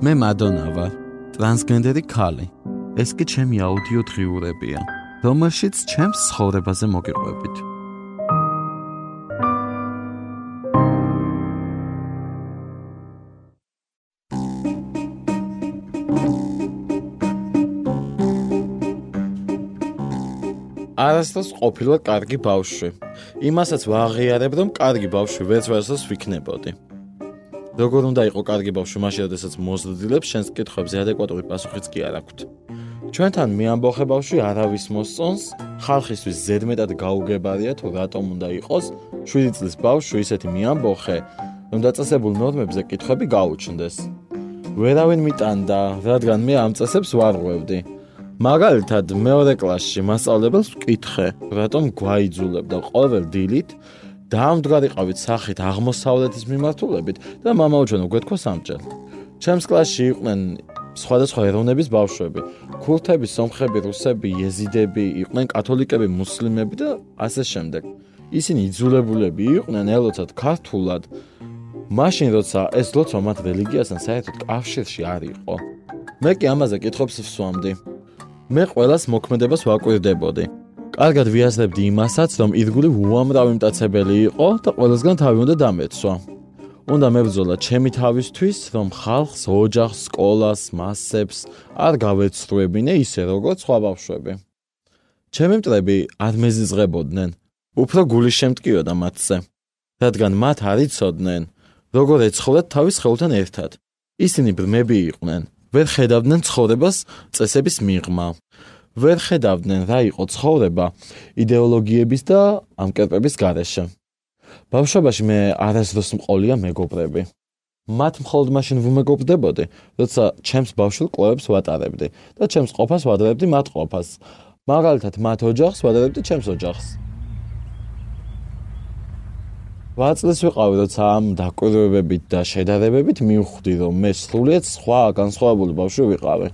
მე მადონა ვარ, ტრანსგენდერი ქალი. ეს კი ჩემი აუდიო დღიურებია, რომელშიც ჩემს ცხოვრებაზე მოგიყვებით. არასდროს ყოფილა კარგი ბავშვი. იმასაც ვაღიარებ, რომ კარგი ბავშვი ვერც ვერსოს ვიქნებოდი. როგორ უნდა იყო კარგი ბავშვი მაშინ, როდესაც მოზრდილებს შენს კითხვებზე ადეკვატური პასუხიც კი არ აქვს. ჩვენთან მე ამბოხე ბავშვი არავის მოსწონს, ხალხისთვის ზედმეტად გაუგებარია თუ რატომ უნდა იყოს 7 წლის ბავშვი ისეთი მე ამბოხე, რომ დაწესებულ ნორმებზე კითხვები გაუჩნდეს. ვერავინ მიტანდა, რადგან მე ამ წესებს ვარ ღვევდი. მაგალითად, მეორე კლასში მასწავლებელს ვკითხე, რატომ გვაიძულებდა ყოველ დილით დაამდგარიყავით სახით აღმოსავლეთის მიმართულებით და მამაუჩვენო გვეთქვა სამჯერ. ჩემს კლასში იყვნენ სხვადასხვა ეროვნების ბავშვები: ქურთები, სომხები, რუსები, იეზიდები, იყვნენ კათოლიკები, მუსლიმები და ასე შემდეგ. ისინი იძულებულები იყვნენ ელოცათ ქართულად. მაშინ როცა ეს ლოცვა მათ რელიგიასთან საერთოდ კავშირში არ იყო. მე კი ამაზე კითხობს ვსვამდი. მე ყოველას მოქმედებას ვაკვირდებოდი. კარგად ვიაზრებდი იმასაც, რომ ირგული უამრავი მტაცებელი იყო და ყველასგან თავი უნდა დამეცვა. უნდა მებრძოლა ჩემი თავისთვის, რომ ხალხს, ოჯახს, სკოლას, მასებს არ გავეცრუებინე ისე, როგორც სხვა ბავშვები. ჩემი მტრები არ მეზიზღებოდნენ, უფრო გული შემტკიოდა მათზე, რადგან მათ არ იცოდნენ, როგორ ეცხოვათ თავის ხელთან ერთად. ისინი ბრმები იყვნენ, ვერ ხედავდნენ ცხოვრებას წესების მიღმა. ვერ ხედავდნენ რა იყო ცხოვრება იდეოლოგიების და ამკერპების გარეშე. ბავშვობაში მე არასდროს მყოლია მეგობრები. მათ მხოლოდ მაშინ ვუმეგობრდებოდი, როცა ჩემს ბავშვ კლუბებს ვატარებდი და ჩემს ყოფას ვადრებდი მათ ყოფას. მაგალითად, მათ ოჯახს ვადრებდი ჩემს ოჯახს. ვაწლეს ვიყავი, როცა ამ დაკვირვებებით და შედარებებით მივხვდი, რომ მე სრულიად სხვა განსხვავებული ბავშვი ვიყავი.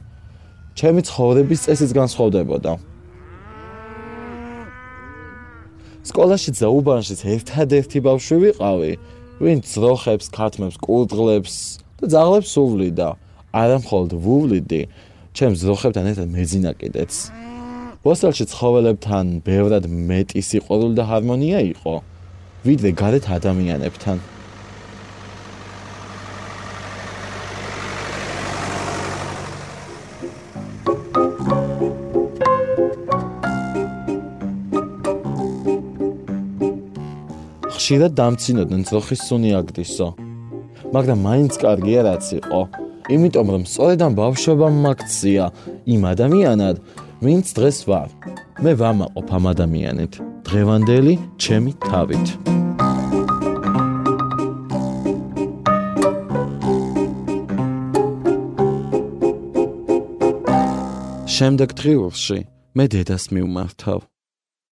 ჩემი ცხოვრების წესიც განსხვავდებოდა. სკოლაში ზაუბანშიც ერთადერთი ბავშვი ვიყავი, ვინც ძროხებს, ქათმებს, კურდღლებს და ძაღლებს უვლიდა. არა მხოლოდ ვუვლიდი, ჩემს ძროხებთან ერთად მეძინა კიდეც. ბოსალში ცხოველებთან ბევრად მეტი სიყვარული და ჰარმონია იყო. ვიდრე გარეთ ადამიანებთან. ხშირად დამცინოდნენ ძროხის სუნი აგდისო. მაგრამ მაინც კარგია რაც იყო. იმიტომ რომ სწორედ ამ ბავშვობამ მაქცია იმ ადამიანად, ვინც დღეს ვარ. მე ვამაყობ ამ ადამიანით. დღევანდელი ჩემი თავით. შემდეგ დღიურში მე დედას მივმართავ.